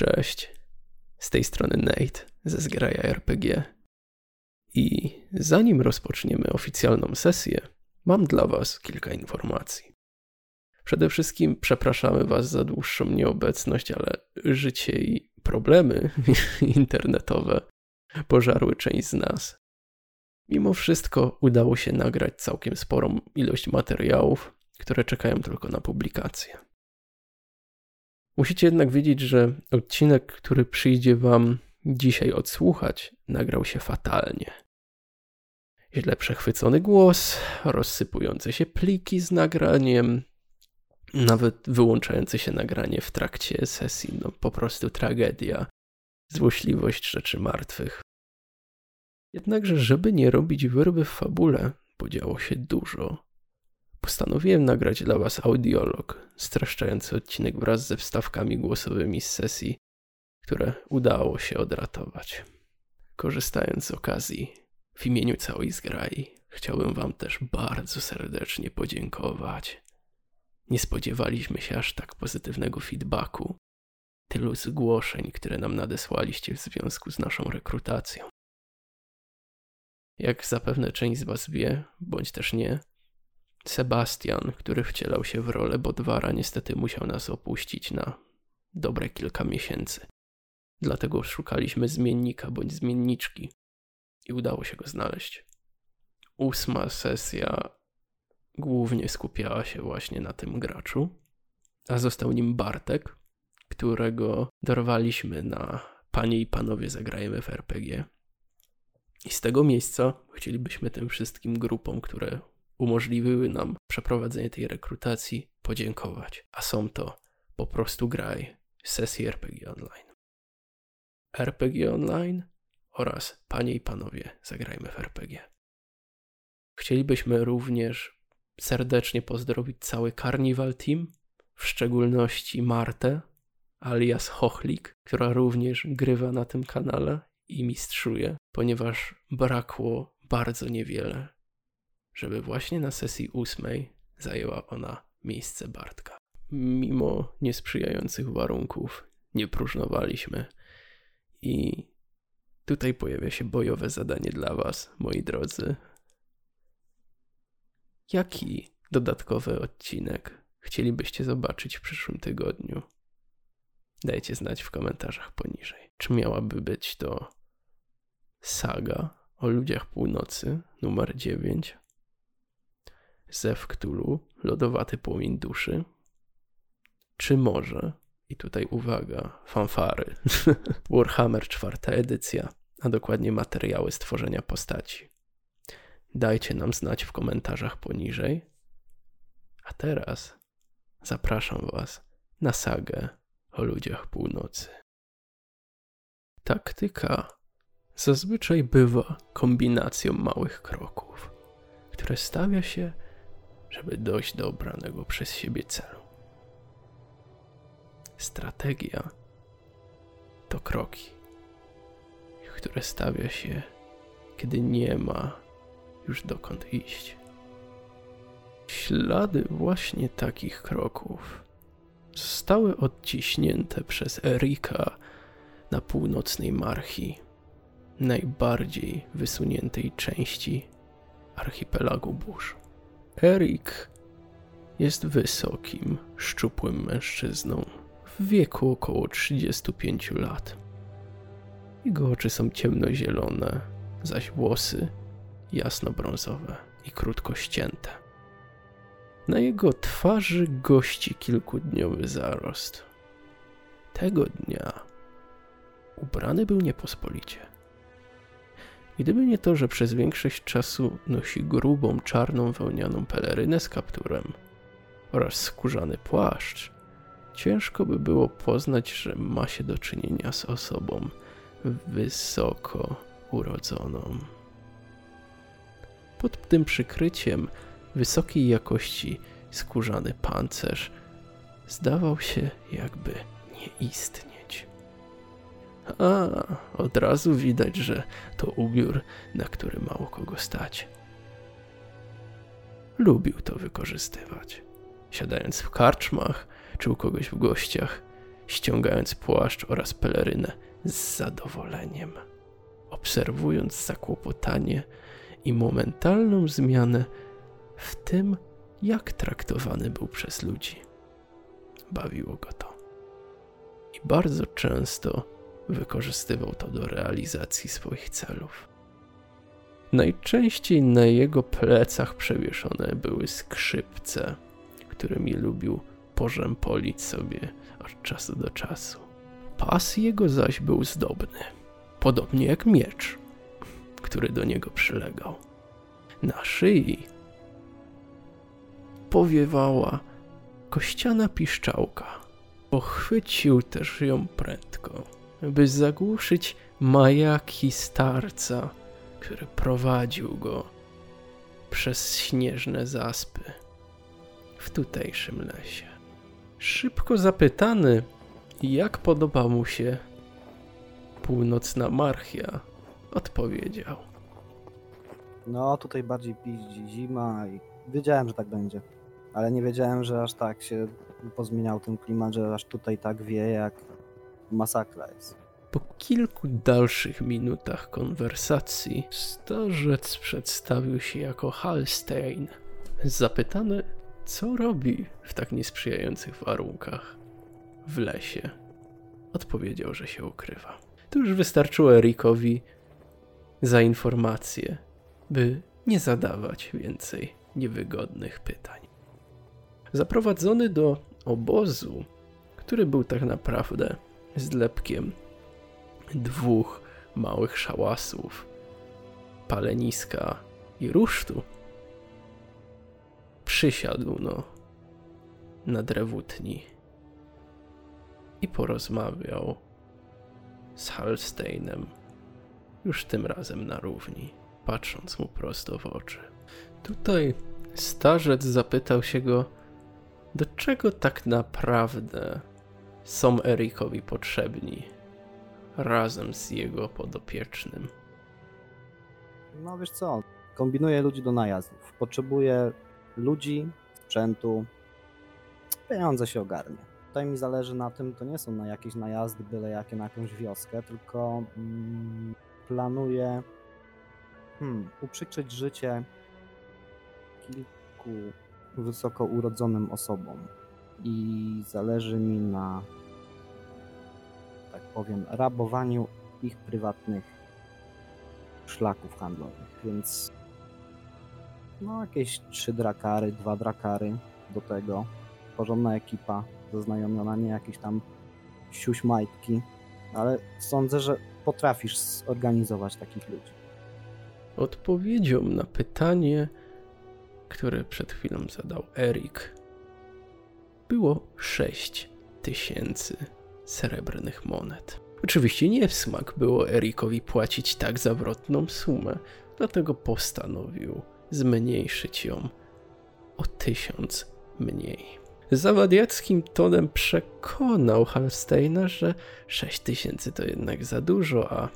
Cześć, z tej strony Nate ze Zgraja RPG. I zanim rozpoczniemy oficjalną sesję, mam dla Was kilka informacji. Przede wszystkim przepraszamy Was za dłuższą nieobecność, ale życie i problemy internetowe pożarły część z nas. Mimo wszystko udało się nagrać całkiem sporą ilość materiałów, które czekają tylko na publikację. Musicie jednak wiedzieć, że odcinek, który przyjdzie Wam dzisiaj odsłuchać, nagrał się fatalnie. Źle przechwycony głos, rozsypujące się pliki z nagraniem, nawet wyłączające się nagranie w trakcie sesji, no po prostu tragedia, złośliwość rzeczy martwych. Jednakże, żeby nie robić wyrwy w fabule, podziało się dużo. Postanowiłem nagrać dla Was audiolog, streszczający odcinek wraz ze wstawkami głosowymi z sesji, które udało się odratować. Korzystając z okazji, w imieniu całej zgrai, chciałbym Wam też bardzo serdecznie podziękować. Nie spodziewaliśmy się aż tak pozytywnego feedbacku, tylu zgłoszeń, które nam nadesłaliście w związku z naszą rekrutacją. Jak zapewne część z Was wie, bądź też nie, Sebastian, który wcielał się w rolę Bodwara, niestety musiał nas opuścić na dobre kilka miesięcy. Dlatego szukaliśmy zmiennika bądź zmienniczki i udało się go znaleźć. Ósma sesja głównie skupiała się właśnie na tym graczu, a został nim Bartek, którego dorwaliśmy na Panie i Panowie Zagrajemy w RPG. I z tego miejsca chcielibyśmy tym wszystkim grupom, które umożliwiły nam przeprowadzenie tej rekrutacji, podziękować. A są to po prostu graj, sesje RPG Online. RPG Online oraz Panie i Panowie Zagrajmy w RPG. Chcielibyśmy również serdecznie pozdrowić cały Carnival Team, w szczególności Martę, alias Hochlik, która również grywa na tym kanale i mistrzuje, ponieważ brakło bardzo niewiele, żeby właśnie na sesji ósmej zajęła ona miejsce Bartka. Mimo niesprzyjających warunków nie próżnowaliśmy i tutaj pojawia się bojowe zadanie dla Was, moi drodzy. Jaki dodatkowy odcinek chcielibyście zobaczyć w przyszłym tygodniu? Dajcie znać w komentarzach poniżej. Czy miałaby być to saga o ludziach północy numer 9? Zew Cthulhu, Lodowaty Płomień Duszy? Czy może, i tutaj uwaga, fanfary, Warhammer czwarta edycja, a dokładnie materiały stworzenia postaci? Dajcie nam znać w komentarzach poniżej. A teraz zapraszam Was na sagę o ludziach północy. Taktyka zazwyczaj bywa kombinacją małych kroków, które stawia się żeby dojść do obranego przez siebie celu. Strategia to kroki, które stawia się, kiedy nie ma już dokąd iść. Ślady właśnie takich kroków zostały odciśnięte przez Erika na północnej Marchi, najbardziej wysuniętej części archipelagu burz. Erik jest wysokim, szczupłym mężczyzną w wieku około 35 lat. Jego oczy są ciemnozielone, zaś włosy jasnobrązowe i krótko ścięte. Na jego twarzy gości kilkudniowy zarost. Tego dnia ubrany był niepospolicie. Gdyby nie to, że przez większość czasu nosi grubą, czarną wełnianą pelerynę z kapturem oraz skórzany płaszcz, ciężko by było poznać, że ma się do czynienia z osobą wysoko urodzoną. Pod tym przykryciem wysokiej jakości skórzany pancerz zdawał się jakby nie istnieć. A, od razu widać, że to ubiór, na który mało kogo stać. Lubił to wykorzystywać. Siadając w karczmach czy u kogoś w gościach, ściągając płaszcz oraz pelerynę z zadowoleniem, obserwując zakłopotanie i momentalną zmianę w tym, jak traktowany był przez ludzi. Bawiło go to. I bardzo często wykorzystywał to do realizacji swoich celów. Najczęściej na jego plecach przewieszone były skrzypce, którymi lubił porzępolić sobie od czasu do czasu. Pas jego zaś był zdobny, podobnie jak miecz, który do niego przylegał. Na szyi powiewała kościana piszczałka. Pochwycił też ją prędko, by zagłuszyć majaki starca, który prowadził go przez śnieżne zaspy w tutejszym lesie. Szybko zapytany, jak podoba mu się północna Marchia, odpowiedział. No, tutaj bardziej piździ zima i wiedziałem, że tak będzie. Ale nie wiedziałem, że aż tak się pozmieniał ten klimat, że aż tutaj tak wieje, jak masakra jest. Po kilku dalszych minutach konwersacji starzec przedstawił się jako Halstein. Zapytany, co robi w tak niesprzyjających warunkach w lesie, odpowiedział, że się ukrywa. To już wystarczyło Erikowi za informację, by nie zadawać więcej niewygodnych pytań. Zaprowadzony do obozu, który był tak naprawdę zlepkiem dwóch małych szałasów, paleniska i rusztu, przysiadł no na drewutni i porozmawiał z Halsteinem, już tym razem na równi, patrząc mu prosto w oczy. Tutaj starzec zapytał się go, do czego tak naprawdę są Erikowi potrzebni razem z jego podopiecznym. No wiesz co, kombinuje ludzi do najazdów. Potrzebuje ludzi, sprzętu, pieniądze się ogarnie. Tutaj mi zależy na tym, to nie są na jakieś najazdy byle jakie na jakąś wioskę, tylko mm, planuję hmm, uprzykrzyć życie kilku wysoko urodzonym osobom i zależy mi na, powiem, rabowaniu ich prywatnych szlaków handlowych, więc no jakieś trzy drakary, dwa drakary do tego, porządna ekipa zaznajomiona, nie jakieś tam siuśmajtki, ale sądzę, że potrafisz zorganizować takich ludzi. Odpowiedzią na pytanie, które przed chwilą zadał Erik, było 6 tysięcy srebrnych monet. Oczywiście nie w smak było Erikowi płacić tak zawrotną sumę, dlatego postanowił zmniejszyć ją o tysiąc mniej. Zawadiackim tonem przekonał Halsteina, że 6 tysięcy to jednak za dużo, a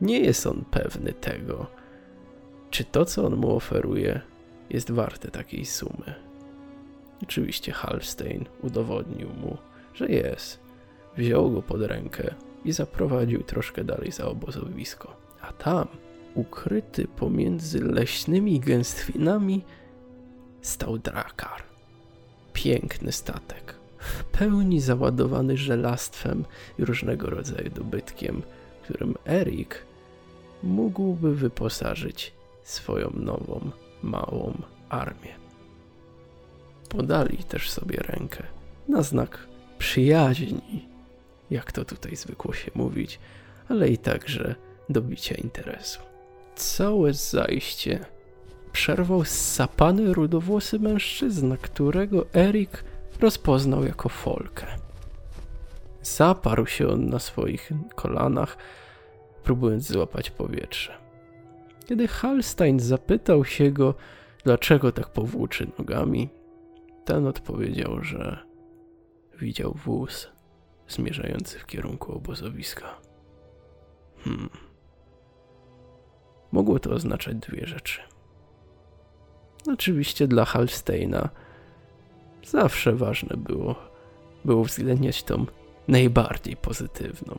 nie jest on pewny tego, czy to, co on mu oferuje, jest warte takiej sumy. Oczywiście Halstein udowodnił mu, że jest. Wziął go pod rękę i zaprowadził troszkę dalej za obozowisko. A tam, ukryty pomiędzy leśnymi gęstwinami, stał drakar. Piękny statek, w pełni załadowany żelastwem i różnego rodzaju dobytkiem, którym Erik mógłby wyposażyć swoją nową, małą armię. Podali też sobie rękę na znak przyjaźni, jak to tutaj zwykło się mówić, ale i także dobicia interesu. Całe zajście przerwał sapany rudowłosy mężczyzna, którego Erik rozpoznał jako Folkę. Zaparł się on na swoich kolanach, próbując złapać powietrze. Kiedy Halstein zapytał się go, dlaczego tak powłóczy nogami, ten odpowiedział, że widział wóz zmierzający w kierunku obozowiska. Hmm. Mogło to oznaczać dwie rzeczy. Oczywiście dla Halsteina zawsze ważne było, było uwzględniać tą najbardziej pozytywną.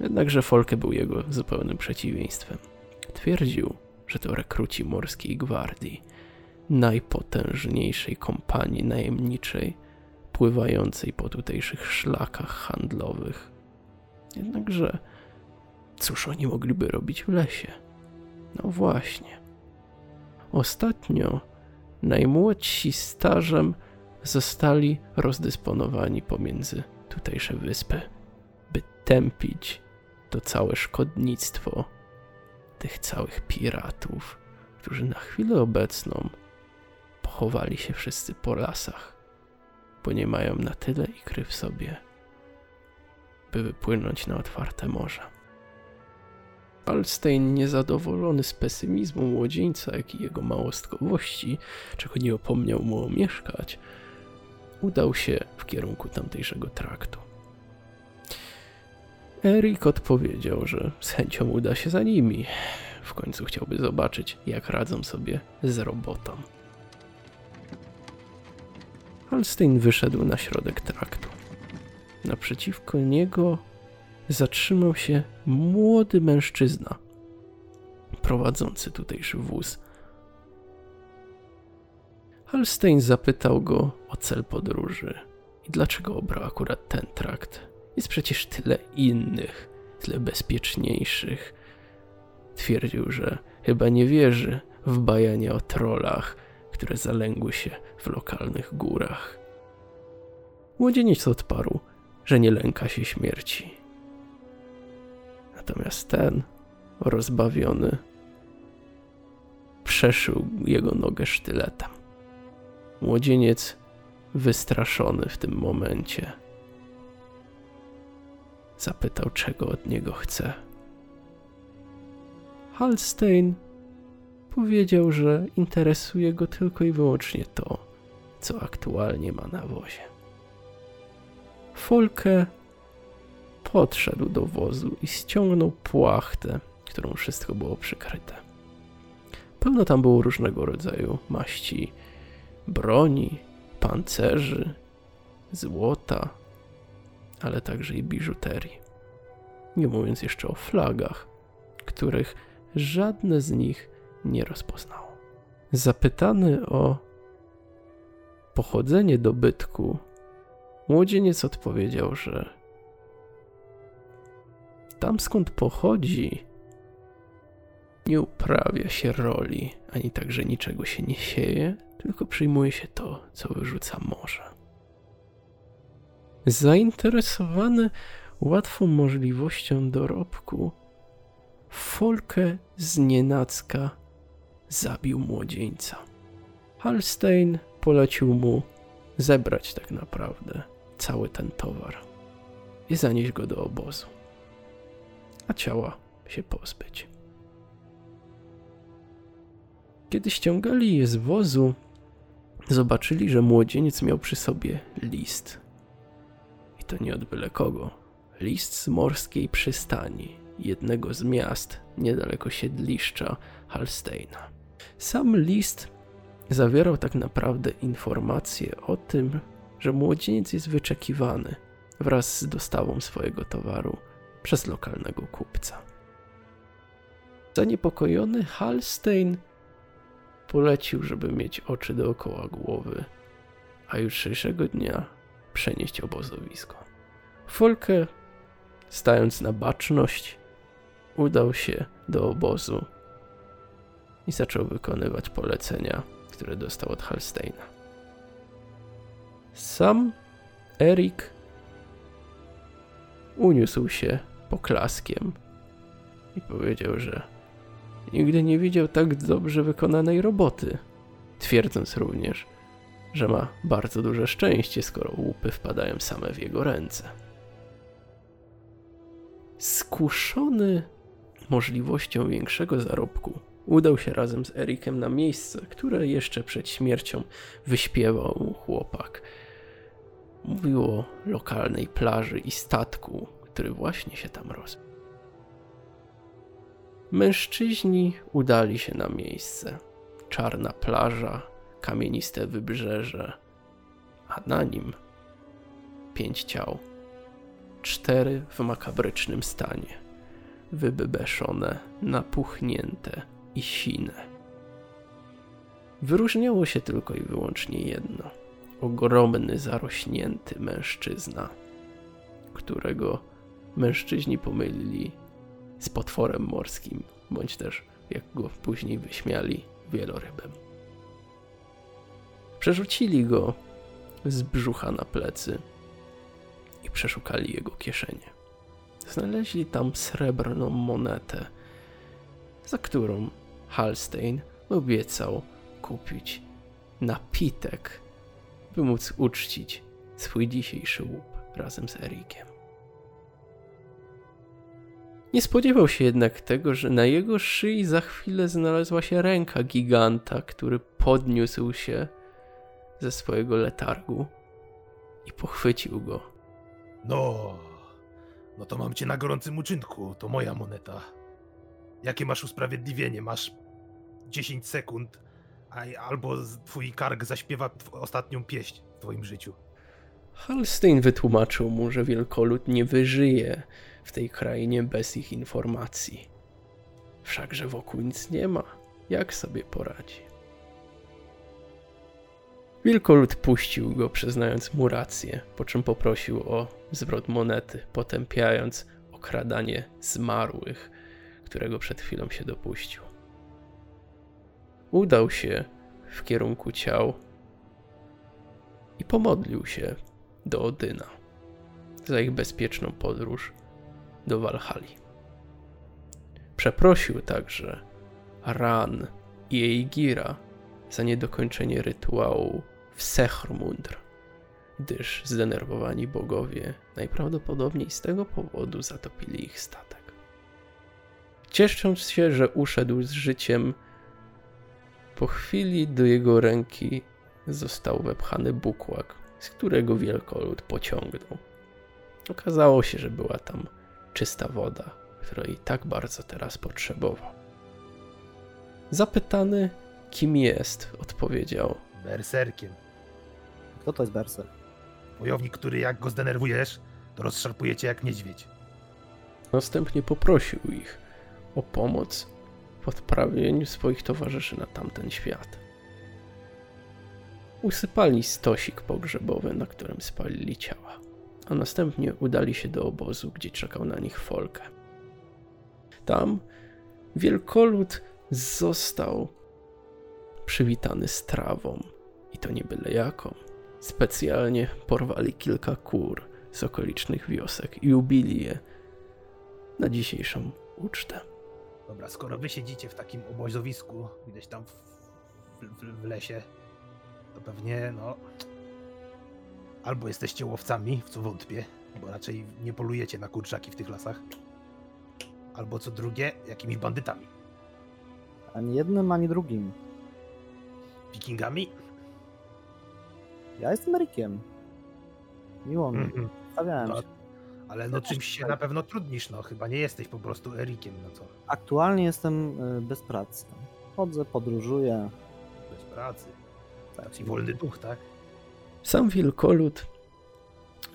Jednakże Folke był jego zupełnym przeciwieństwem. Twierdził, że to rekruci morskiej gwardii, najpotężniejszej kompanii najemniczej, pływającej po tutejszych szlakach handlowych. Jednakże, cóż oni mogliby robić w lesie? No właśnie. Ostatnio najmłodsi starzem zostali rozdysponowani pomiędzy tutejsze wyspy, by tępić to całe szkodnictwo tych całych piratów, którzy na chwilę obecną pochowali się wszyscy po lasach, bo nie mają na tyle ikry w sobie, by wypłynąć na otwarte morze. Alstein, niezadowolony z pesymizmu młodzieńca, jak i jego małostkowości, czego nie opomniał mu omieszkać, udał się w kierunku tamtejszego traktu. Erik odpowiedział, że z chęcią uda się za nimi. W końcu chciałby zobaczyć, jak radzą sobie z robotą. Halstein wyszedł na środek traktu. Naprzeciwko niego zatrzymał się młody mężczyzna prowadzący tutejszy wóz. Halstein zapytał go o cel podróży i dlaczego obrał akurat ten trakt. Jest przecież tyle innych, tyle bezpieczniejszych. Twierdził, że chyba nie wierzy w bajanie o trollach, które zalęgły się w lokalnych górach. Młodzieniec odparł, że nie lęka się śmierci. Natomiast ten, rozbawiony, przeszył jego nogę sztyletem. Młodzieniec, wystraszony w tym momencie, zapytał, czego od niego chce. Halstein powiedział, że interesuje go tylko i wyłącznie to, co aktualnie ma na wozie. Folke podszedł do wozu i ściągnął płachtę, którą wszystko było przykryte. Pełno tam było różnego rodzaju maści broni, pancerzy, złota, ale także i biżuterii. Nie mówiąc jeszcze o flagach, których żadne z nich nie rozpoznało. Zapytany o pochodzenie dobytku, młodzieniec odpowiedział, że tam skąd pochodzi, nie uprawia się roli, ani także niczego się nie sieje, tylko przyjmuje się to, co wyrzuca morze. Zainteresowany łatwą możliwością dorobku, Folke z nienacka zabił młodzieńca. Halstein polecił mu zebrać tak naprawdę cały ten towar i zanieść go do obozu, a ciała się pozbyć. Kiedy ściągali je z wozu, zobaczyli, że młodzieniec miał przy sobie list. I to nie od byle kogo. List z morskiej przystani, jednego z miast niedaleko siedliszcza Halsteina. Sam list zawierał tak naprawdę informacje o tym, że młodzieniec jest wyczekiwany wraz z dostawą swojego towaru przez lokalnego kupca. Zaniepokojony Halstein polecił, żeby mieć oczy dookoła głowy, a jutrzejszego dnia przenieść obozowisko. Folke, stając na baczność, udał się do obozu i zaczął wykonywać polecenia, które dostał od Halsteina. Sam Erik uniósł się poklaskiem i powiedział, że nigdy nie widział tak dobrze wykonanej roboty, twierdząc również, że ma bardzo duże szczęście, skoro łupy wpadają same w jego ręce. Skuszony możliwością większego zarobku, udał się razem z Erikiem na miejsce, które jeszcze przed śmiercią wyśpiewał chłopak. Mówił o lokalnej plaży i statku, który właśnie się tam rozbił. Mężczyźni udali się na miejsce. Czarna plaża, kamieniste wybrzeże, a na nim pięć ciał. cztery w makabrycznym stanie. Wybebeszone, napuchnięte i sine. Wyróżniało się tylko i wyłącznie jedno. Ogromny, zarośnięty mężczyzna, którego mężczyźni pomylili z potworem morskim, bądź też, jak go później wyśmiali, wielorybem. Przerzucili go z brzucha na plecy i przeszukali jego kieszenie. Znaleźli tam srebrną monetę, za którą Halstein obiecał kupić napitek, by móc uczcić swój dzisiejszy łup razem z Erikiem. Nie spodziewał się jednak tego, że na jego szyi za chwilę znalazła się ręka giganta, który podniósł się ze swojego letargu i pochwycił go. No, no to mam cię na gorącym uczynku, to moja moneta. Jakie masz usprawiedliwienie? Masz 10 sekund, albo twój kark zaśpiewa ostatnią pieśń w twoim życiu. Halstein wytłumaczył mu, że wielkolud nie wyżyje w tej krainie bez ich informacji. Wszakże wokół nic nie ma. Jak sobie poradzi? Wielkolud puścił go, przyznając mu rację, po czym poprosił o zwrot monety, potępiając okradanie zmarłych, którego przed chwilą się dopuścił. Udał się w kierunku ciał i pomodlił się do Odyna za ich bezpieczną podróż do Walhali. Przeprosił także Ran i Eigira za niedokończenie rytuału w Sechrmundr, gdyż zdenerwowani bogowie najprawdopodobniej z tego powodu zatopili ich statek. Ciesząc się, że uszedł z życiem, po chwili do jego ręki został wepchany bukłak, z którego wielkolud pociągnął. Okazało się, że była tam czysta woda, której tak bardzo teraz potrzebował. Zapytany, kim jest, odpowiedział: Berserkiem. Kto to jest berser? Wojownik, który jak go zdenerwujesz, to rozszarpuje cię jak niedźwiedź. Następnie poprosił ich o pomoc w odprawieniu swoich towarzyszy na tamten świat. Usypali stosik pogrzebowy, na którym spalili ciała, a następnie udali się do obozu, gdzie czekał na nich Folkę. Tam wielkolud został przywitany strawą i to nie byle jaką. Specjalnie porwali kilka kur z okolicznych wiosek i ubili je na dzisiejszą ucztę. Dobra, skoro wy siedzicie w takim obozowisku, gdzieś tam w, w, w lesie, to pewnie, no. Albo jesteście łowcami, w co wątpię, bo raczej nie polujecie na kurczaki w tych lasach. Albo co drugie, jakimiś bandytami. Ani jednym, ani drugim. Wikingami? Ja jestem Erykiem. Miło mi. Mhm. Stawiałem No, się. Ale no czymś się na pewno trudnisz, no chyba nie jesteś po prostu Erikiem, no co? Aktualnie jestem y, bez pracy. Chodzę, podróżuję. Bez pracy. Tak, I wolny duch, tak? Sam Wielkolud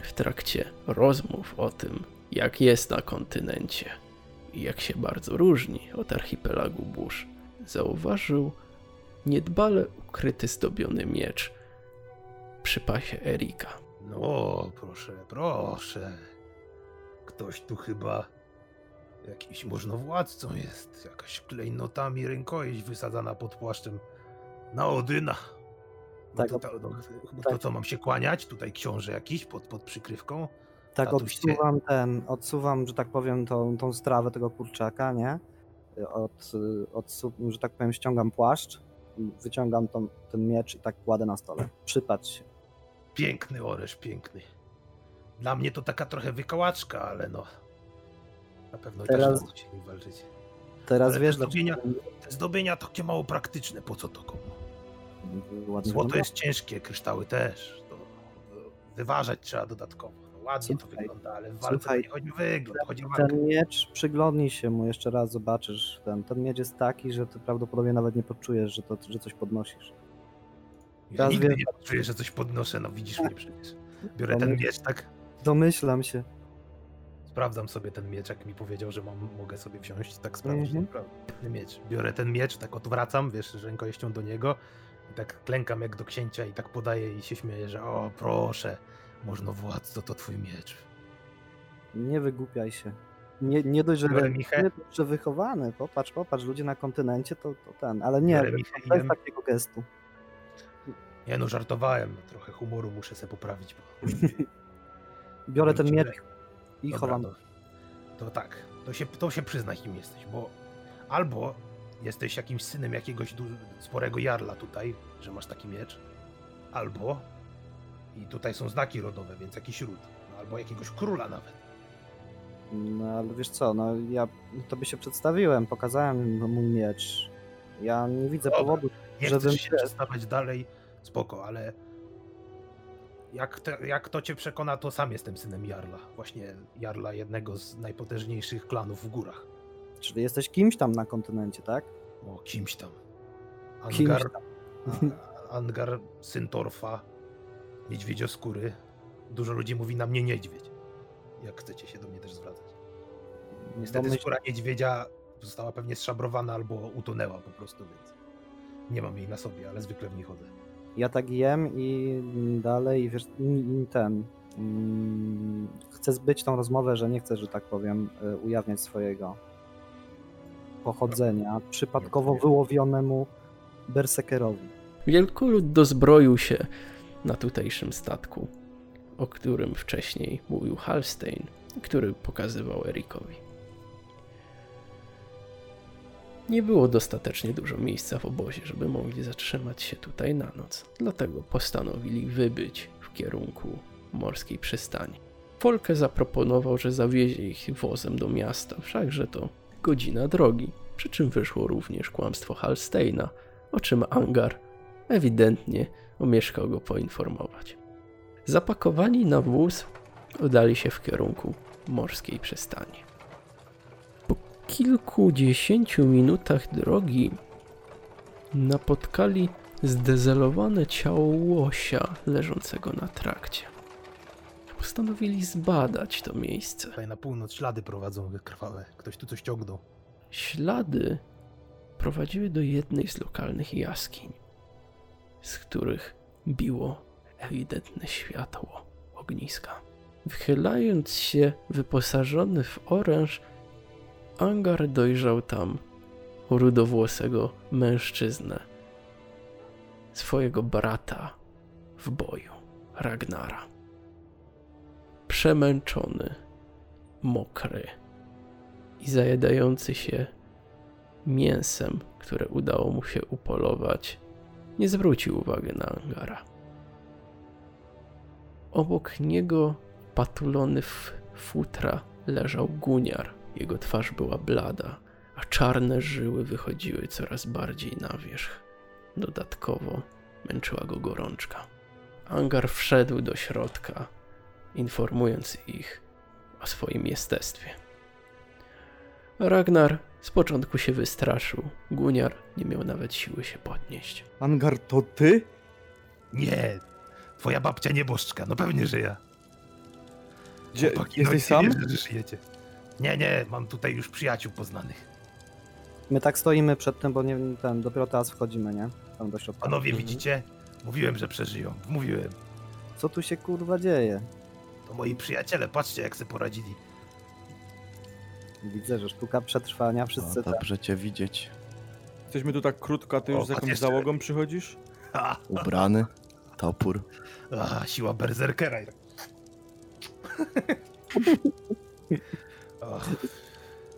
w trakcie rozmów o tym, jak jest na kontynencie i jak się bardzo różni od archipelagu burz, zauważył niedbale ukryty zdobiony miecz przy pasie Erika. No, proszę, proszę. Ktoś tu chyba jakiś możnowładcą jest. Jakaś klejnotami rękojeść wysadzana pod płaszczem na Odyna. No Tak, to, to, no, to, tak. co mam się kłaniać? Tutaj książę jakiś pod, pod przykrywką? Tak, Tatuście. odsuwam ten, odsuwam, że tak powiem, tą, tą strawę tego kurczaka, nie? Od, odsu, że tak powiem, ściągam płaszcz, wyciągam tą, ten miecz i tak kładę na stole. Przypatrz się. Piękny oresz, piękny. Dla mnie to taka trochę wykałaczka, ale no. Na pewno Teraz- też nim walczyć. Teraz Ale wiesz, te zdobienia- dlaczego Te zdobienia takie mało praktyczne, po co to komu? Złoto jest ciężkie, kryształy też. To wyważać trzeba dodatkowo. No, ładnie to wygląda, ale w walce słuchaj, nie chodzi o wygląd, chodzi o walkę. Ten miecz, przyglądnij się mu jeszcze raz, zobaczysz. Ten, ten miecz jest taki, że ty prawdopodobnie nawet nie poczujesz, że, to, że coś podnosisz. Ja teraz nigdy wiem- nie czuję, że coś podnoszę, no widzisz mnie przecież. Biorę ten miecz, tak? Domyślam się. Sprawdzam sobie ten miecz, jak mi powiedział, że mam, mogę sobie wziąć, tak sprawdzić. Mhm. miecz. Biorę ten miecz, tak odwracam, wiesz, rękojeścią do niego i tak klękam jak do księcia i tak podaję i się śmieję, że o proszę, można władco, to twój miecz. Nie wygłupiaj się. Nie, nie dość, że, Biorę wy- michę. nie dość, że wychowany, popatrz, popatrz, ludzie na kontynencie to, to ten, ale nie, bez jem. takiego gestu. Nie no, żartowałem, trochę humoru muszę sobie poprawić, bo... Biorę ten miecz i Dobra, chowam. To, to tak, to się, to się przyznaj, kim jesteś, bo albo jesteś jakimś synem jakiegoś du- sporego jarla tutaj, że masz taki miecz, albo i tutaj są znaki rodowe, więc jakiś ród, no, albo jakiegoś króla nawet. No ale wiesz co, no ja tobie się przedstawiłem, pokazałem mój miecz. Ja nie widzę Dobra. powodu, Nie Żebym się- przedstawiać dalej, spoko, ale jak, te, jak to cię przekona, to sam jestem synem jarla, właśnie jarla jednego z najpotężniejszych klanów w górach. czyli jesteś kimś tam na kontynencie, tak? O, kimś tam. Kimś Angar, tam. A- Angar, syn Torfa, niedźwiedzioskóry. Dużo ludzi mówi na mnie niedźwiedź. Jak chcecie się do mnie też zwracać. Niestety Domyśl- skóra niedźwiedzia została pewnie zszabrowana albo utonęła po prostu, więc nie mam jej na sobie, ale zwykle w niej chodzę. Ja tak jem i dalej, wiesz, ten. mm, Chcę zbyć tą rozmowę, że nie chcę, że tak powiem, y, ujawniać swojego pochodzenia przypadkowo wyłowionemu bersekerowi. Wielkolud dozbroił się na tutejszym statku, o którym wcześniej mówił Halstein, który pokazywał Erikowi. Nie było dostatecznie dużo miejsca w obozie, żeby mogli zatrzymać się tutaj na noc, dlatego postanowili wybyć w kierunku morskiej przystani. Folke zaproponował, że zawiezie ich wozem do miasta, wszakże to godzina drogi, przy czym wyszło również kłamstwo Halsteina, o czym Angar ewidentnie omieszkał go poinformować. Zapakowani na wóz udali się w kierunku morskiej przystani. Kilkudziesięciu minutach drogi napotkali zdezelowane ciało łosia leżącego na trakcie. Postanowili zbadać to miejsce. Tutaj na północ ślady prowadzą krwawe. Ktoś tu coś ciągnął. Ślady prowadziły do jednej z lokalnych jaskiń, z których biło ewidentne światło ogniska. Wychylając się wyposażony w oręż, Angar dojrzał tam rudowłosego mężczyznę, swojego brata w boju, Ragnara. Przemęczony, mokry i zajadający się mięsem, które udało mu się upolować, nie zwrócił uwagi na Angara. Obok niego, patulony w futra, leżał guniar. Jego twarz była blada, a czarne żyły wychodziły coraz bardziej na wierzch. Dodatkowo męczyła go gorączka. Angar wszedł do środka, informując ich o swoim jestestwie. Ragnar z początku się wystraszył. Guniar nie miał nawet siły się podnieść. Angar, to ty? Nie! Twoja babcia nieboszczka, no pewnie, że ja. Gdzie, Chłopaki, no jesteś nie sam? wierzę, że żyjecie. Nie, nie, mam tutaj już przyjaciół poznanych. My tak stoimy przed tym, bo nie, ten, dopiero teraz wchodzimy, nie? Tam do środka. Panowie, Mhm. widzicie? Mówiłem, że przeżyją. Mówiłem. Co tu się kurwa dzieje? To moi przyjaciele, patrzcie jak sobie poradzili. Widzę, że sztuka przetrwania, wszyscy O, tak. dobrze cię widzieć. Jesteśmy tu tak krótko, a ty O, już z jakąś jeszcze- załogą przychodzisz? Ha, Ubrany, topór. a, siła berserkera.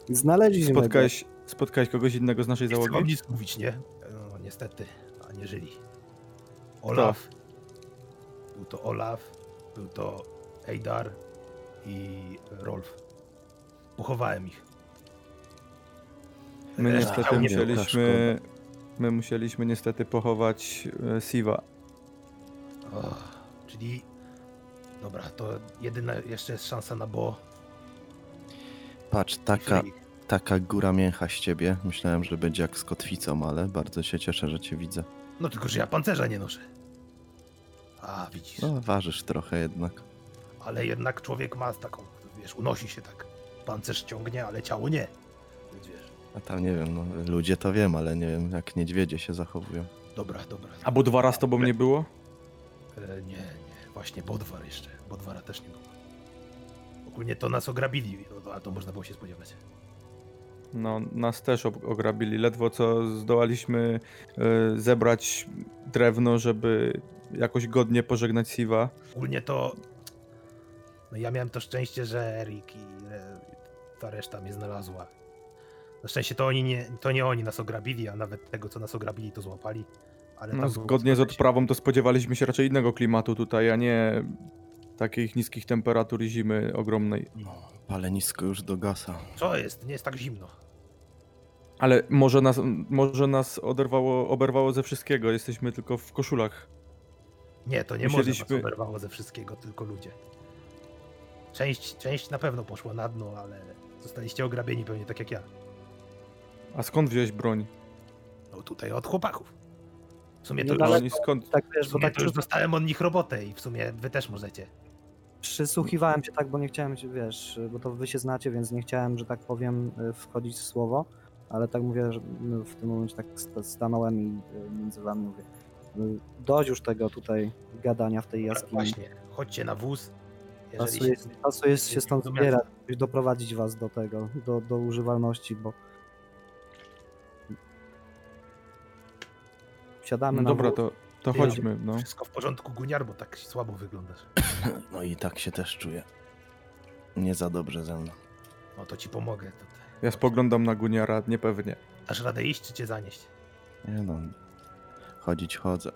Znaleźliśmy go. Spotkałeś, spotkałeś kogoś innego z naszej nie chcę załogi? nic mówić, nie? No, niestety, a nie żyli. Olaf. Był to Olaf, był to Eidar i Rolf. Pochowałem ich. My Reszta niestety musieliśmy... My musieliśmy niestety pochować e, Siwa. Czyli. Dobra, to jedyna jeszcze jest szansa na Bo. Patrz, taka, taka góra mięcha z ciebie. Myślałem, że będzie jak z kotwicą, ale bardzo się cieszę, że cię widzę. No tylko, że ja pancerza nie noszę. A, widzisz. No, ważysz trochę jednak. Ale jednak człowiek ma taką, wiesz, unosi się tak. pancerz ciągnie, ale ciało nie. Więc wiesz, A tam nie wiem, no ludzie to wiem, ale nie wiem jak niedźwiedzie się zachowują. dobra, dobra. A Budwara z tobą nie było? E, nie, nie, właśnie Bodwar jeszcze. Bodwara też nie było. Ogólnie to nas ograbili, no, ale to można było się spodziewać. No, nas też ograbili. Ledwo co zdołaliśmy e, zebrać drewno, żeby jakoś godnie pożegnać Siwa. Ogólnie to. No ja miałem to szczęście, że Erik i ta reszta mnie znalazła. Na szczęście to oni nie, to nie oni nas ograbili, a nawet tego, co nas ograbili, to złapali. Ale No, zgodnie z sporo odprawą to spodziewaliśmy się raczej innego klimatu tutaj, a nie takich niskich temperatur i zimy ogromnej. No, palenisko już do gasa. Co jest? Nie jest tak zimno. Ale może nas, może nas oderwało, oberwało ze wszystkiego, jesteśmy tylko w koszulach. Nie, to nie Musieliśmy- może was oberwało ze wszystkiego, tylko ludzie. Część, część na pewno poszła na dno, ale zostaliście ograbieni pewnie tak jak ja. A skąd wziąłeś broń? No tutaj od chłopaków. W sumie to, No już, skąd? Tak w wiesz, bo sumie tak to już dostałem od nich robotę i w sumie wy też możecie. Przysłuchiwałem się tak, bo nie chciałem, wiesz, bo to wy się znacie, więc nie chciałem, że tak powiem, y, wchodzić w słowo, ale tak mówię, że no, w tym momencie tak sta- stanąłem i y, między wami mówię, y, dość już tego tutaj gadania w tej jaskini. Właśnie, chodźcie na wóz. Czasu jest, czasu jest się stąd zbierać, żeby doprowadzić was do tego, do, do używalności, bo wsiadamy No na dobra, wóz. to, to Ty, chodźmy, no. Wszystko w porządku, Guniar, bo tak słabo wyglądasz. No i tak się też czuję. Nie za dobrze ze mną. No to ci pomogę tutaj. Ja spoglądam na Guniara niepewnie. Dasz radę iść, czy cię zanieść? Nie no, chodzić chodzę.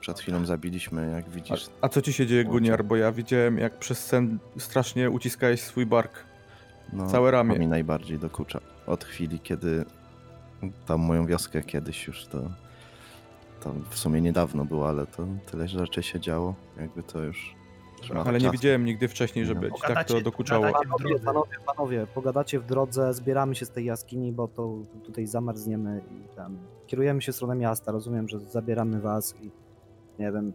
Przed chwilą zabiliśmy, jak widzisz. A, a co ci się dzieje. Guniar? Bo ja widziałem, jak przez sen strasznie uciskałeś swój bark. No, całe ramię. To mi najbardziej dokucza. Od chwili, kiedy tam moją wioskę kiedyś już to. To w sumie niedawno było, ale to tyle rzeczy się działo. Jakby to już. Ale nie widziałem nigdy wcześniej, żeby ci tak to dokuczało. Panowie, panowie, panowie, pogadacie w drodze, zbieramy się z tej jaskini, bo to tutaj zamarzniemy i tam kierujemy się w stronę miasta. Rozumiem, że zabieramy was i nie wiem,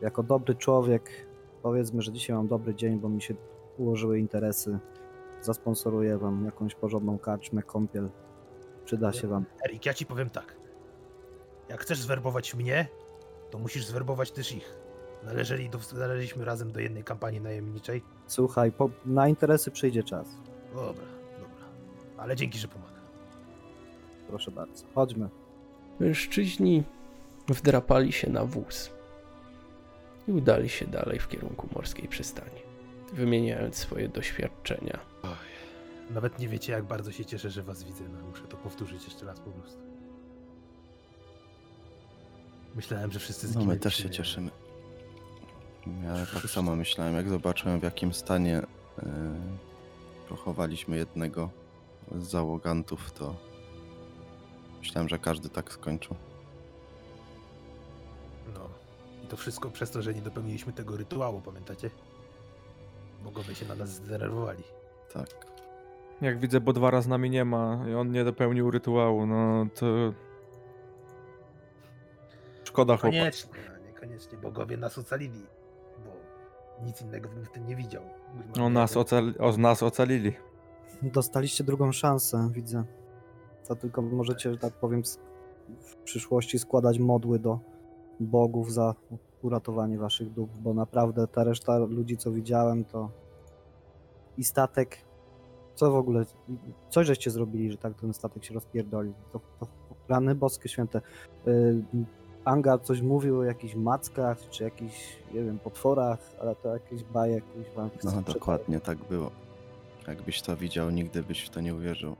jako dobry człowiek, powiedzmy, że dzisiaj mam dobry dzień, bo mi się ułożyły interesy. Zasponsoruję wam jakąś porządną karczmę, kąpiel. Przyda się wam. Erik, ja ci powiem tak. Jak chcesz zwerbować mnie, to musisz zwerbować też ich. Należeli do, należeliśmy razem do jednej kampanii najemniczej. Słuchaj, po, na interesy przyjdzie czas. Dobra, dobra. Ale dzięki, że pomaga. Proszę bardzo. Chodźmy. Mężczyźni wdrapali się na wóz i udali się dalej w kierunku morskiej przystani, wymieniając swoje doświadczenia. Nawet nie wiecie, jak bardzo się cieszę, że was widzę. No, muszę to powtórzyć jeszcze raz po prostu. Myślałem, że wszyscy No my zginęli. też się cieszymy. Ja tak samo myślałem, jak zobaczyłem w jakim stanie yy, pochowaliśmy jednego z załogantów, to myślałem, że każdy tak skończył. No. I to wszystko przez to, że nie dopełniliśmy tego rytuału, pamiętacie? Bogowie się na nas zdenerwowali. Tak. Jak widzę, Bodwara z nami nie ma i on nie dopełnił rytuału, no to... Szkoda chłopak. Koniecznie, niekoniecznie bogowie nas ocalili, bo nic innego bym w tym nie widział. O nas, ocali, o nas ocalili. Dostaliście drugą szansę, widzę. To tylko możecie, że tak powiem, w przyszłości składać modły do bogów za uratowanie waszych duch, bo naprawdę ta reszta ludzi, co widziałem, to i statek, co w ogóle, coś żeście zrobili, że tak ten statek się rozpierdolił. To, to rany boskie święte. Yy, Anga coś mówił o jakichś mackach, czy jakichś, nie wiem, potworach, ale to jakieś bajek, kuźwa. No dokładnie tak było. Jakbyś to widział, nigdy byś w to nie uwierzył.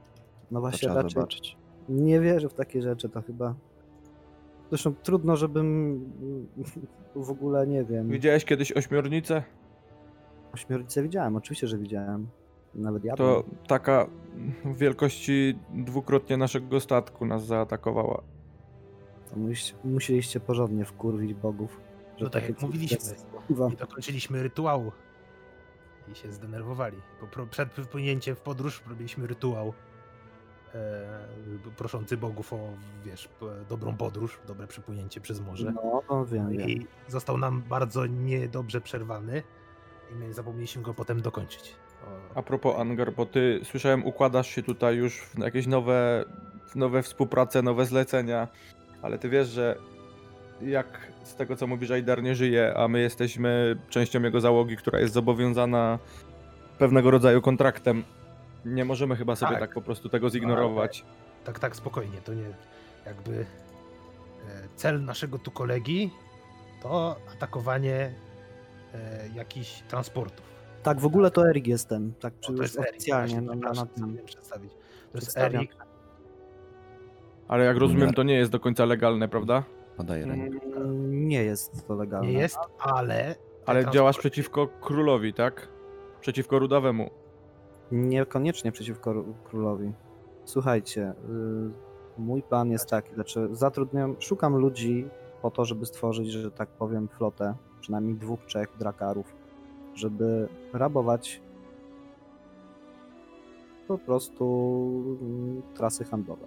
No To właśnie trzeba raczej zobaczyć. nie wierzę w takie rzeczy, to chyba. Zresztą trudno, żebym w ogóle nie wiem. Widziałeś kiedyś ośmiornicę? Ośmiornicę widziałem, oczywiście, że widziałem. Nawet ja. To taka wielkości dwukrotnie naszego statku nas zaatakowała. To musieliście, musieliście porządnie wkurwić bogów. No tak jak mówiliśmy. Nie dokończyliśmy rytuału. I się zdenerwowali. Bo pro, przed wypłynięciem w podróż robiliśmy rytuał e, proszący bogów o, wiesz, dobrą podróż, dobre przypłynięcie przez morze. No, no wiem, wiem. I został nam bardzo niedobrze przerwany i my zapomnieliśmy go potem dokończyć. O, A propos Angar, bo ty słyszałem, układasz się tutaj już w jakieś nowe, nowe współprace, nowe zlecenia, ale ty wiesz, że jak z tego co mówisz, Aidar nie żyje, a my jesteśmy częścią jego załogi, która jest zobowiązana pewnego rodzaju kontraktem. Nie możemy chyba sobie tak, Tak. po prostu tego zignorować. tak, tak, spokojnie, to nie jakby e, cel naszego tu kolegi to atakowanie e, jakichś transportów. Tak, w ogóle to Erik jestem. Tak, to jest Erik, oficjalnie właśnie, na, na, na przepraszam, tym. zapomniałem przedstawić. To jest. Erik, Ale jak rozumiem, to nie jest do końca legalne, prawda? Podaj rękę. Mm, Nie jest to legalne. nie jest, ale... Ale działasz przeciwko królowi, tak? Przeciwko Rudawemu. Niekoniecznie przeciwko ró- królowi. Słuchajcie, y, mój plan jest taki, znaczy zatrudniam, szukam ludzi po to, żeby stworzyć, że tak powiem, flotę, przynajmniej dwóch, trzech drakarów, żeby rabować po prostu mm, trasy handlowe.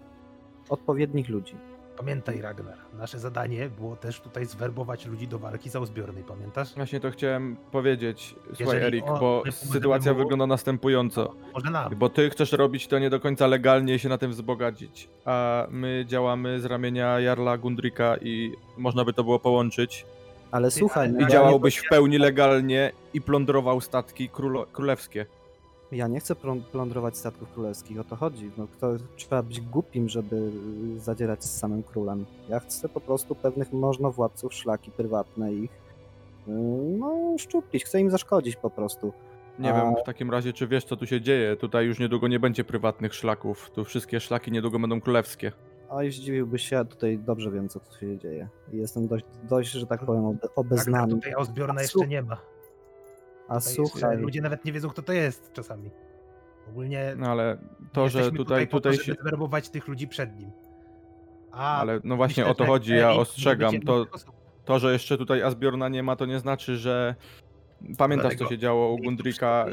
Odpowiednich ludzi. Pamiętaj Ragnar, nasze zadanie było też tutaj zwerbować ludzi do walki zauzbiornej, pamiętasz? Właśnie to chciałem powiedzieć, słuchaj Jeżeli Erik, bo sytuacja mu- wygląda następująco. Może nam. Bo ty chcesz robić to nie do końca legalnie i się na tym wzbogacić, a my działamy z ramienia Jarla Gundrika i można by to było połączyć. Ale słuchaj, I ja, działałbyś w pełni legalnie i plądrował statki królo- królewskie. Ja nie chcę plą- plądrować statków królewskich, o to chodzi. No, kto, trzeba być głupim, żeby y, zadzierać z samym królem. Ja chcę po prostu pewnych możnowładców, szlaki prywatne ich y, no, szczuplić, chcę im zaszkodzić po prostu. Nie A- wiem w takim razie, czy wiesz, co tu się dzieje. Tutaj już niedługo nie będzie prywatnych szlaków. Tu wszystkie szlaki niedługo będą królewskie. A i zdziwiłbyś się, ja tutaj dobrze wiem, co tu się dzieje. Jestem dość, dość że tak powiem, Ragnar, obeznany. tutaj Ozbiorna A jeszcze nie ma. A Tutaj słuchaj, ludzie nawet nie wiedzą, kto to jest czasami. Ogólnie No ale to, że jesteśmy tutaj, po tutaj to, się... żeby zwerbować tych ludzi przed nim. A Ale no właśnie myślę, o to chodzi, ja ostrzegam. To, to, że jeszcze tutaj Asbjorna nie ma, to nie znaczy, że... Pamiętasz, co się działo u Gundrika?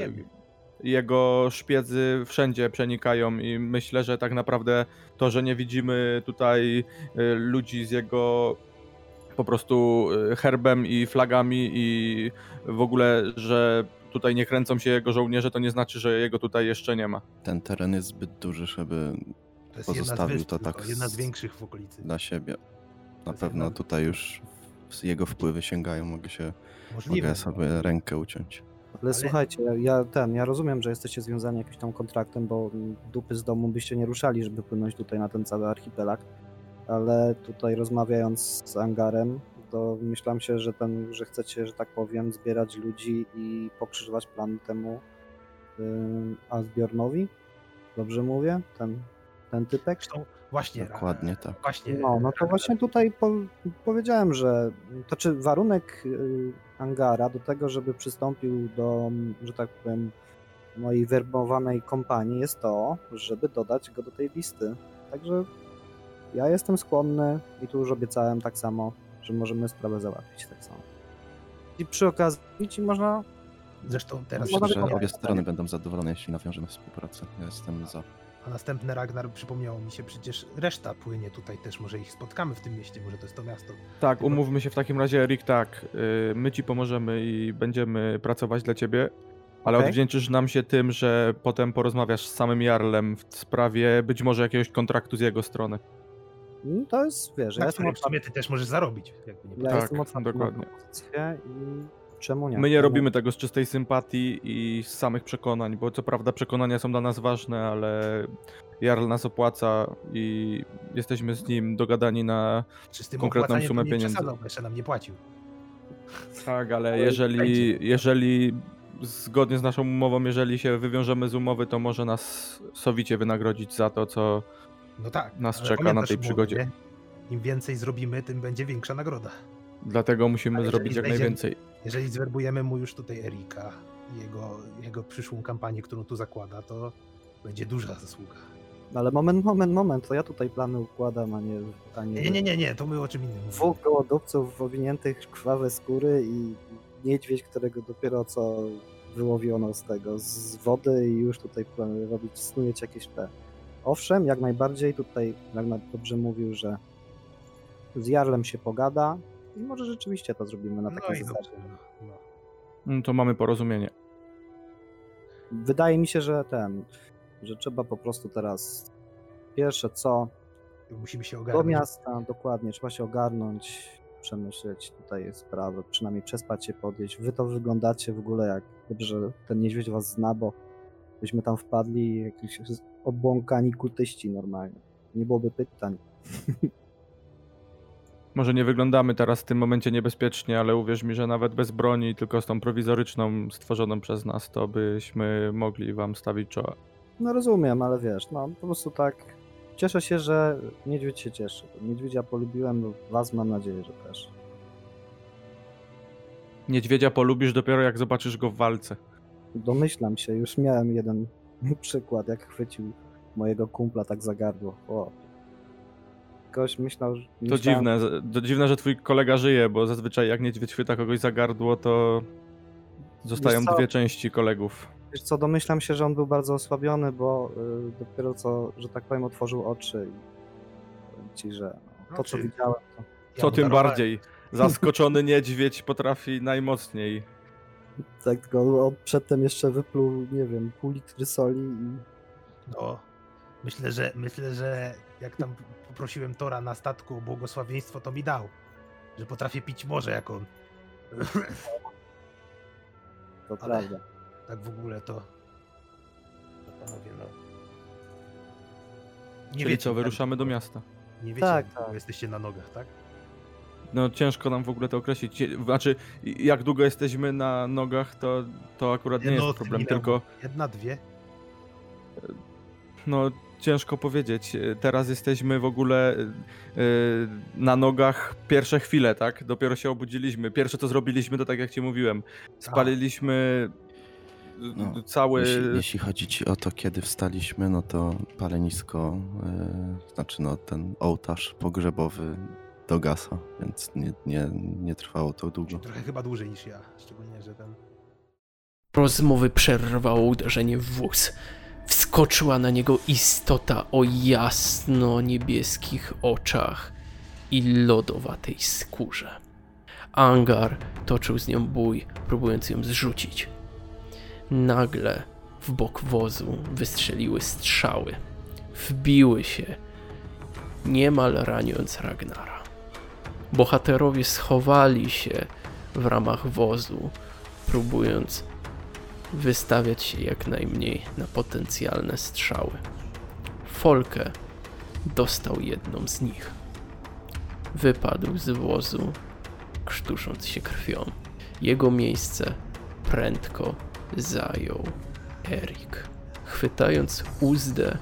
Jego szpiedzy wszędzie przenikają i myślę, że tak naprawdę to, że nie widzimy tutaj y, ludzi z jego po prostu y, herbem i flagami i w ogóle, że tutaj nie kręcą się jego żołnierze, to nie znaczy, że jego tutaj jeszcze nie ma. Ten teren jest zbyt duży, żeby To jest jedna z pozostawił wysp, to tak jedna z większych w okolicy. dla siebie. Na pewno jedna- tutaj już jego wpływy sięgają, mogę się Możliwe. mogę sobie rękę uciąć. ale słuchajcie, ja ten, ja rozumiem, że jesteście związani jakimś tam kontraktem, bo dupy z domu byście nie ruszali, żeby płynąć tutaj na ten cały archipelag. Ale tutaj rozmawiając z Angarem, to myślałem się, że ten, że chcecie, że tak powiem, zbierać ludzi i pokrzyżować plan temu yy, Asbjornowi. Dobrze mówię? Ten, ten typek? Zresztą właśnie. Dokładnie Ragnar, tak. Właśnie. No, no to Ragnar, właśnie tutaj po, powiedziałem, że to czy warunek y, Angara do tego, żeby przystąpił do, że tak powiem, mojej werbowanej kompanii jest to, żeby dodać go do tej listy. Także ja jestem skłonny i tu już obiecałem tak samo, że możemy sprawę załatwić tak samo. I przy okazji ci można Zresztą teraz Myślę, że obie strony będą zadowolone, jeśli nawiążemy współpracę. Ja jestem za. A następny Ragnar przypomniało mi się, przecież reszta płynie tutaj też, może ich spotkamy w tym mieście, może to jest to miasto. Tak, Tylko- umówmy się w takim razie, Erik, tak. y, My ci pomożemy i będziemy pracować dla ciebie, ale Okej. odwdzięczysz nam się tym, że potem porozmawiasz z samym Jarlem w sprawie być może jakiegoś kontraktu z jego strony. Mm, To jest, wiesz, ja Na jestem którym otwarty, sumie ty też możesz zarobić. Jakby nie ja Tak, jestem otwarty dokładnie. i czemu nie? My nie robimy tego z czystej sympatii i z samych przekonań, bo co prawda przekonania są dla nas ważne, ale Jarl nas opłaca i jesteśmy z nim dogadani na konkretną sumę pieniędzy. jeszcze nam nie płacił. Tak, ale jeżeli, jeżeli zgodnie z naszą umową, jeżeli się wywiążemy z umowy, to może nas sowicie wynagrodzić za to, co No tak. Nas czeka na tej przygodzie. nie? Im więcej zrobimy, tym będzie większa nagroda. dlatego musimy A zrobić jak najwięcej. Jeżeli zwerbujemy mu już tutaj Erika i jego, jego przyszłą kampanię, którą tu zakłada, to będzie duża zasługa. Ale moment, moment, moment, to ja tutaj plany układam, a nie... A nie, Nie, nie, nie, nie, to my o czym innym. Dwóch gołodupców owiniętych w krwawe skóry i niedźwiedź, którego dopiero co wyłowiono z tego, z wody i już tutaj robić, snujeć jakieś te... Owszem, jak najbardziej tutaj Ragnar dobrze mówił, że z Jarlem się pogada i może rzeczywiście to zrobimy na No takiej i zasadzie. No, no. No to mamy porozumienie. wydaje mi się, że ten, że trzeba po prostu teraz pierwsze co, Musimy się do ogarnąć. miasta, dokładnie, trzeba się ogarnąć, przemyśleć tutaj sprawę, przynajmniej przespać się, podjeść. Wy to wyglądacie w ogóle jak, dobrze, ten niedźwiedź was zna, bo byśmy tam wpadli, jakiś obłąkani kultyści normalnie. Nie byłoby pytań. Może nie wyglądamy teraz w tym momencie niebezpiecznie, ale uwierz mi, że nawet bez broni, tylko z tą prowizoryczną stworzoną przez nas, to byśmy mogli wam stawić czoła. No rozumiem, ale wiesz, no po prostu tak. Cieszę się, że niedźwiedź się cieszy. Niedźwiedzia polubiłem, was mam nadzieję, że też. Niedźwiedzia polubisz dopiero jak zobaczysz go w walce. Domyślam się, już miałem jeden przykład, jak chwycił mojego kumpla tak za gardło. O. Ktoś myślał, że. To myślałem- dziwne, to dziwne, że twój kolega żyje, bo zazwyczaj jak niedźwiedź chwyta kogoś za gardło, to zostają dwie części kolegów. Wiesz co, domyślam się, że on był bardzo osłabiony, bo y, dopiero co, że tak powiem, otworzył oczy i powiem ci, że no, to, co Znaczy, widziałem, to Ja Co mu tym darowałem. bardziej. Zaskoczony niedźwiedź potrafi najmocniej. Tak tylko on przedtem jeszcze wypluł, nie wiem, pół litry soli i No, myślę, że myślę, że jak tam poprosiłem Tora na statku o błogosławieństwo, to mi dał. Że potrafię pić morze jak on. to Ale- prawda. tak w ogóle to. to panowie, no. Nie Czyli co, jak wyruszamy do miasta. Nie wiecie, Tak, tak. jesteście na nogach, tak? No ciężko nam w ogóle to określić. Znaczy, jak długo jesteśmy na nogach, to, to akurat nie Jedno jest problem, tylko Jedna, dwie. no ciężko powiedzieć. Teraz jesteśmy w ogóle yy, na nogach pierwsze chwile, tak? Dopiero się obudziliśmy. Pierwsze co zrobiliśmy, to tak jak ci mówiłem, spaliliśmy No, cały... Jeśli, jeśli chodzi ci o to, kiedy wstaliśmy, no to palenisko, yy, znaczy no ten ołtarz pogrzebowy dogasa, więc nie, nie, nie trwało to długo. Trochę chyba dłużej niż ja. Szczególnie, że ten. Rozmowy przerwało uderzenie w wóz. Wskoczyła na niego istota o jasno-niebieskich oczach i lodowatej skórze. Angar toczył z nią bój, próbując ją zrzucić. Nagle w bok wozu wystrzeliły strzały. Wbiły się, niemal raniąc Ragnara. Bohaterowie schowali się w ramach wozu, próbując wystawiać się jak najmniej na potencjalne strzały. Folke dostał jedną z nich. Wypadł z wozu, krztusząc się krwią. Jego miejsce prędko zajął Erik. Chwytając uzdę,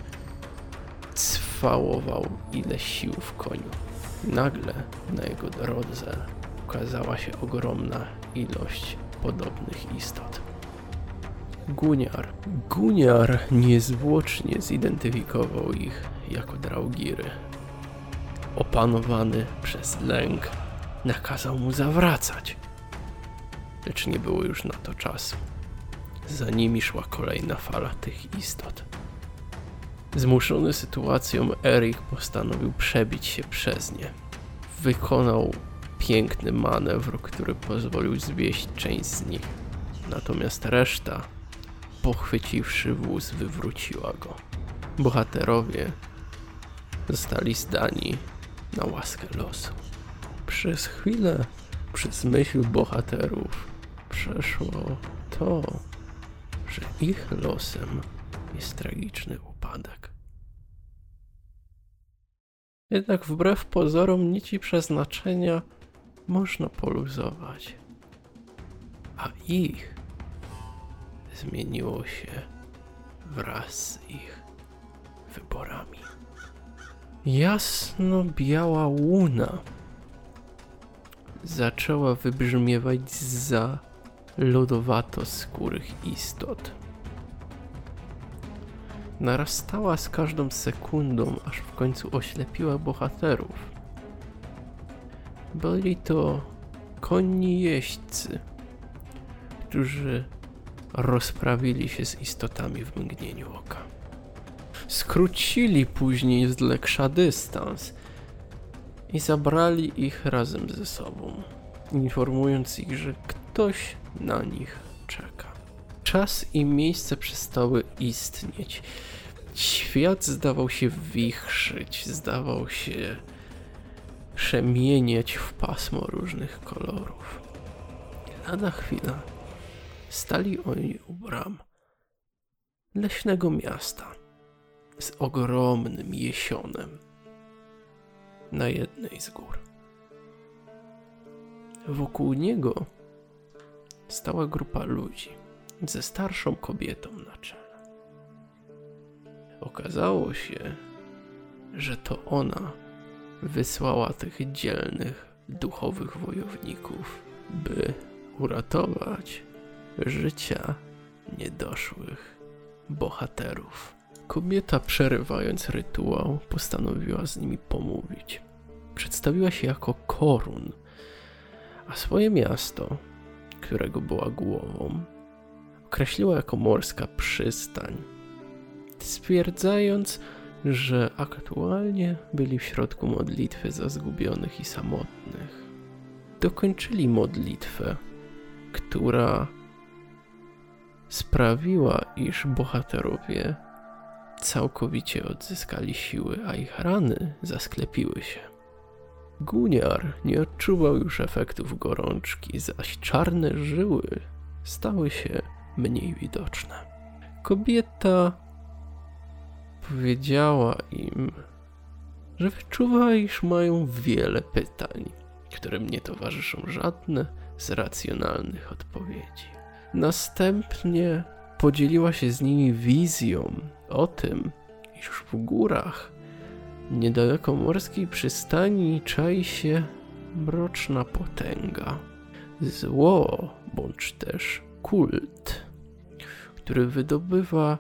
cwałował ile sił w koniu. Nagle na jego drodze ukazała się ogromna ilość podobnych istot. Guniar. Guniar niezwłocznie zidentyfikował ich jako draugiry. Opanowany przez lęk, nakazał mu zawracać. Lecz nie było już na to czasu. Za nimi szła kolejna fala tych istot. Zmuszony sytuacją, Erik postanowił przebić się przez nie. Wykonał piękny manewr, który pozwolił zwieść część z nich. Natomiast reszta, pochwyciwszy wóz, wywróciła go. Bohaterowie zostali zdani na łaskę losu. Przez chwilę, przez myśl bohaterów, przeszło to, że ich losem jest tragiczny upadek. Jednak wbrew pozorom nici przeznaczenia można poluzować, a ich zmieniło się wraz z ich wyborami. Jasno-biała łuna zaczęła wybrzmiewać za lodowato-skórych istot. Narastała z każdą sekundą, aż w końcu oślepiła bohaterów. Byli to konni jeźdźcy, którzy rozprawili się z istotami w mgnieniu oka. Skrócili później z Leksza dystans i zabrali ich razem ze sobą, informując ich, że ktoś na nich czeka. czas i miejsce przestały istnieć. Świat zdawał się wichrzyć, zdawał się przemieniać w pasmo różnych kolorów. Lada chwila stali oni u bram leśnego miasta z ogromnym jesionem na jednej z gór. Wokół niego stała grupa ludzi ze starszą kobietą na czele. Okazało się, że to ona wysłała tych dzielnych, duchowych wojowników, by uratować życia niedoszłych bohaterów. Kobieta, przerywając rytuał, postanowiła z nimi pomówić. Przedstawiła się jako Korun, a swoje miasto, którego była głową, określiła jako morska przystań, stwierdzając, że aktualnie byli w środku modlitwy za zgubionych i samotnych. Dokończyli modlitwę, która sprawiła, iż bohaterowie całkowicie odzyskali siły, a ich rany zasklepiły się. Guniar nie odczuwał już efektów gorączki, zaś czarne żyły stały się mniej widoczne. Kobieta powiedziała im, że wyczuwa, iż mają wiele pytań, którym nie towarzyszą żadne z racjonalnych odpowiedzi. Następnie podzieliła się z nimi wizją o tym, iż w górach niedaleko morskiej przystani czai się mroczna potęga. Zło, bądź też kult, który wydobywa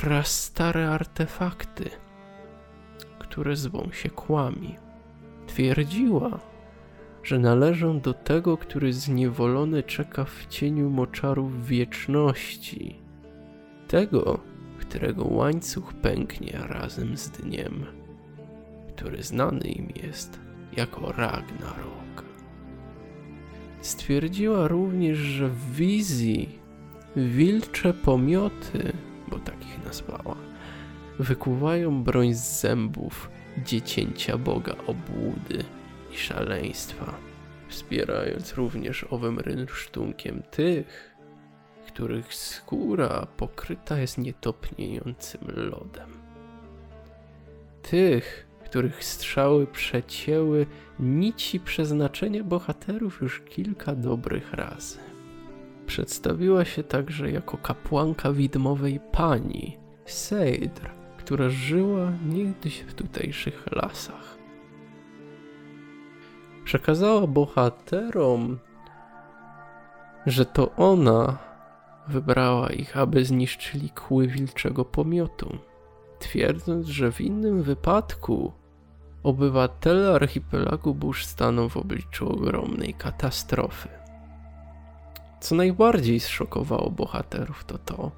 prastare artefakty, które zwą się kłami. Twierdziła, że należą do tego, który zniewolony czeka w cieniu moczarów wieczności. Tego, którego łańcuch pęknie razem z dniem, który znany im jest jako Ragnarok. Stwierdziła również, że w wizji wilcze pomioty, bo takich nazwała, wykuwają broń z zębów dziecięcia Boga obłudy i szaleństwa, wspierając również owym rynsztunkiem tych, których skóra pokryta jest nietopniejącym lodem. Tych, których strzały przecięły nici przeznaczenia bohaterów już kilka dobrych razy. Przedstawiła się także jako kapłanka widmowej pani, Seidr, która żyła niegdyś w tutejszych lasach. Przekazała bohaterom, że to ona wybrała ich, aby zniszczyli kły wilczego pomiotu, twierdząc, że w innym wypadku obywatele archipelagu burz staną w obliczu ogromnej katastrofy. Co najbardziej zszokowało bohaterów to to,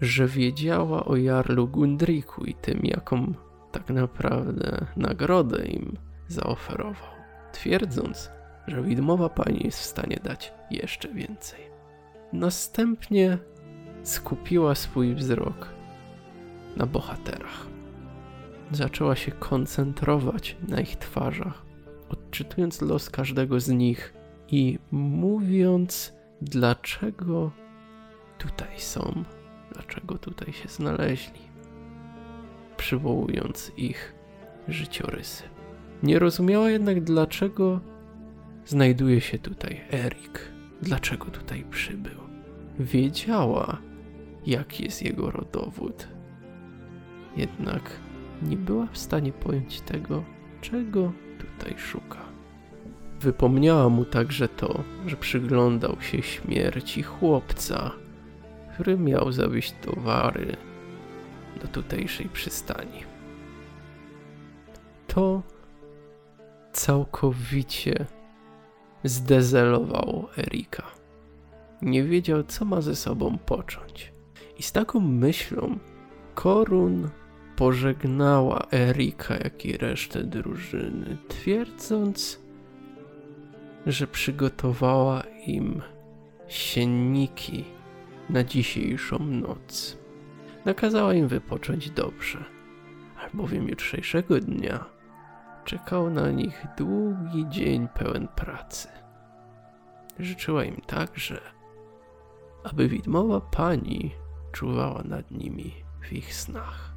że wiedziała o Jarlu Gundriku i tym, jaką tak naprawdę nagrodę im zaoferował, twierdząc, że widmowa pani jest w stanie dać jeszcze więcej. Następnie skupiła swój wzrok na bohaterach. Zaczęła się koncentrować na ich twarzach, odczytując los każdego z nich i mówiąc, dlaczego tutaj są, dlaczego tutaj się znaleźli, przywołując ich życiorysy. Nie rozumiała jednak, dlaczego znajduje się tutaj Erik, dlaczego tutaj przybył. Wiedziała, jaki jest jego rodowód, jednak nie była w stanie pojąć tego, czego tutaj szuka. Wypomniała mu także to, że przyglądał się śmierci chłopca, który miał zawieźć towary do tutejszej przystani. To całkowicie zdezelowało Erika. Nie wiedział, co ma ze sobą począć. I z taką myślą Korun pożegnała Erika, jak i resztę drużyny, twierdząc, że przygotowała im sienniki na dzisiejszą noc. Nakazała im wypocząć dobrze, albowiem jutrzejszego dnia czekał na nich długi dzień pełen pracy. Życzyła im także, aby widmowa pani czuwała nad nimi w ich snach.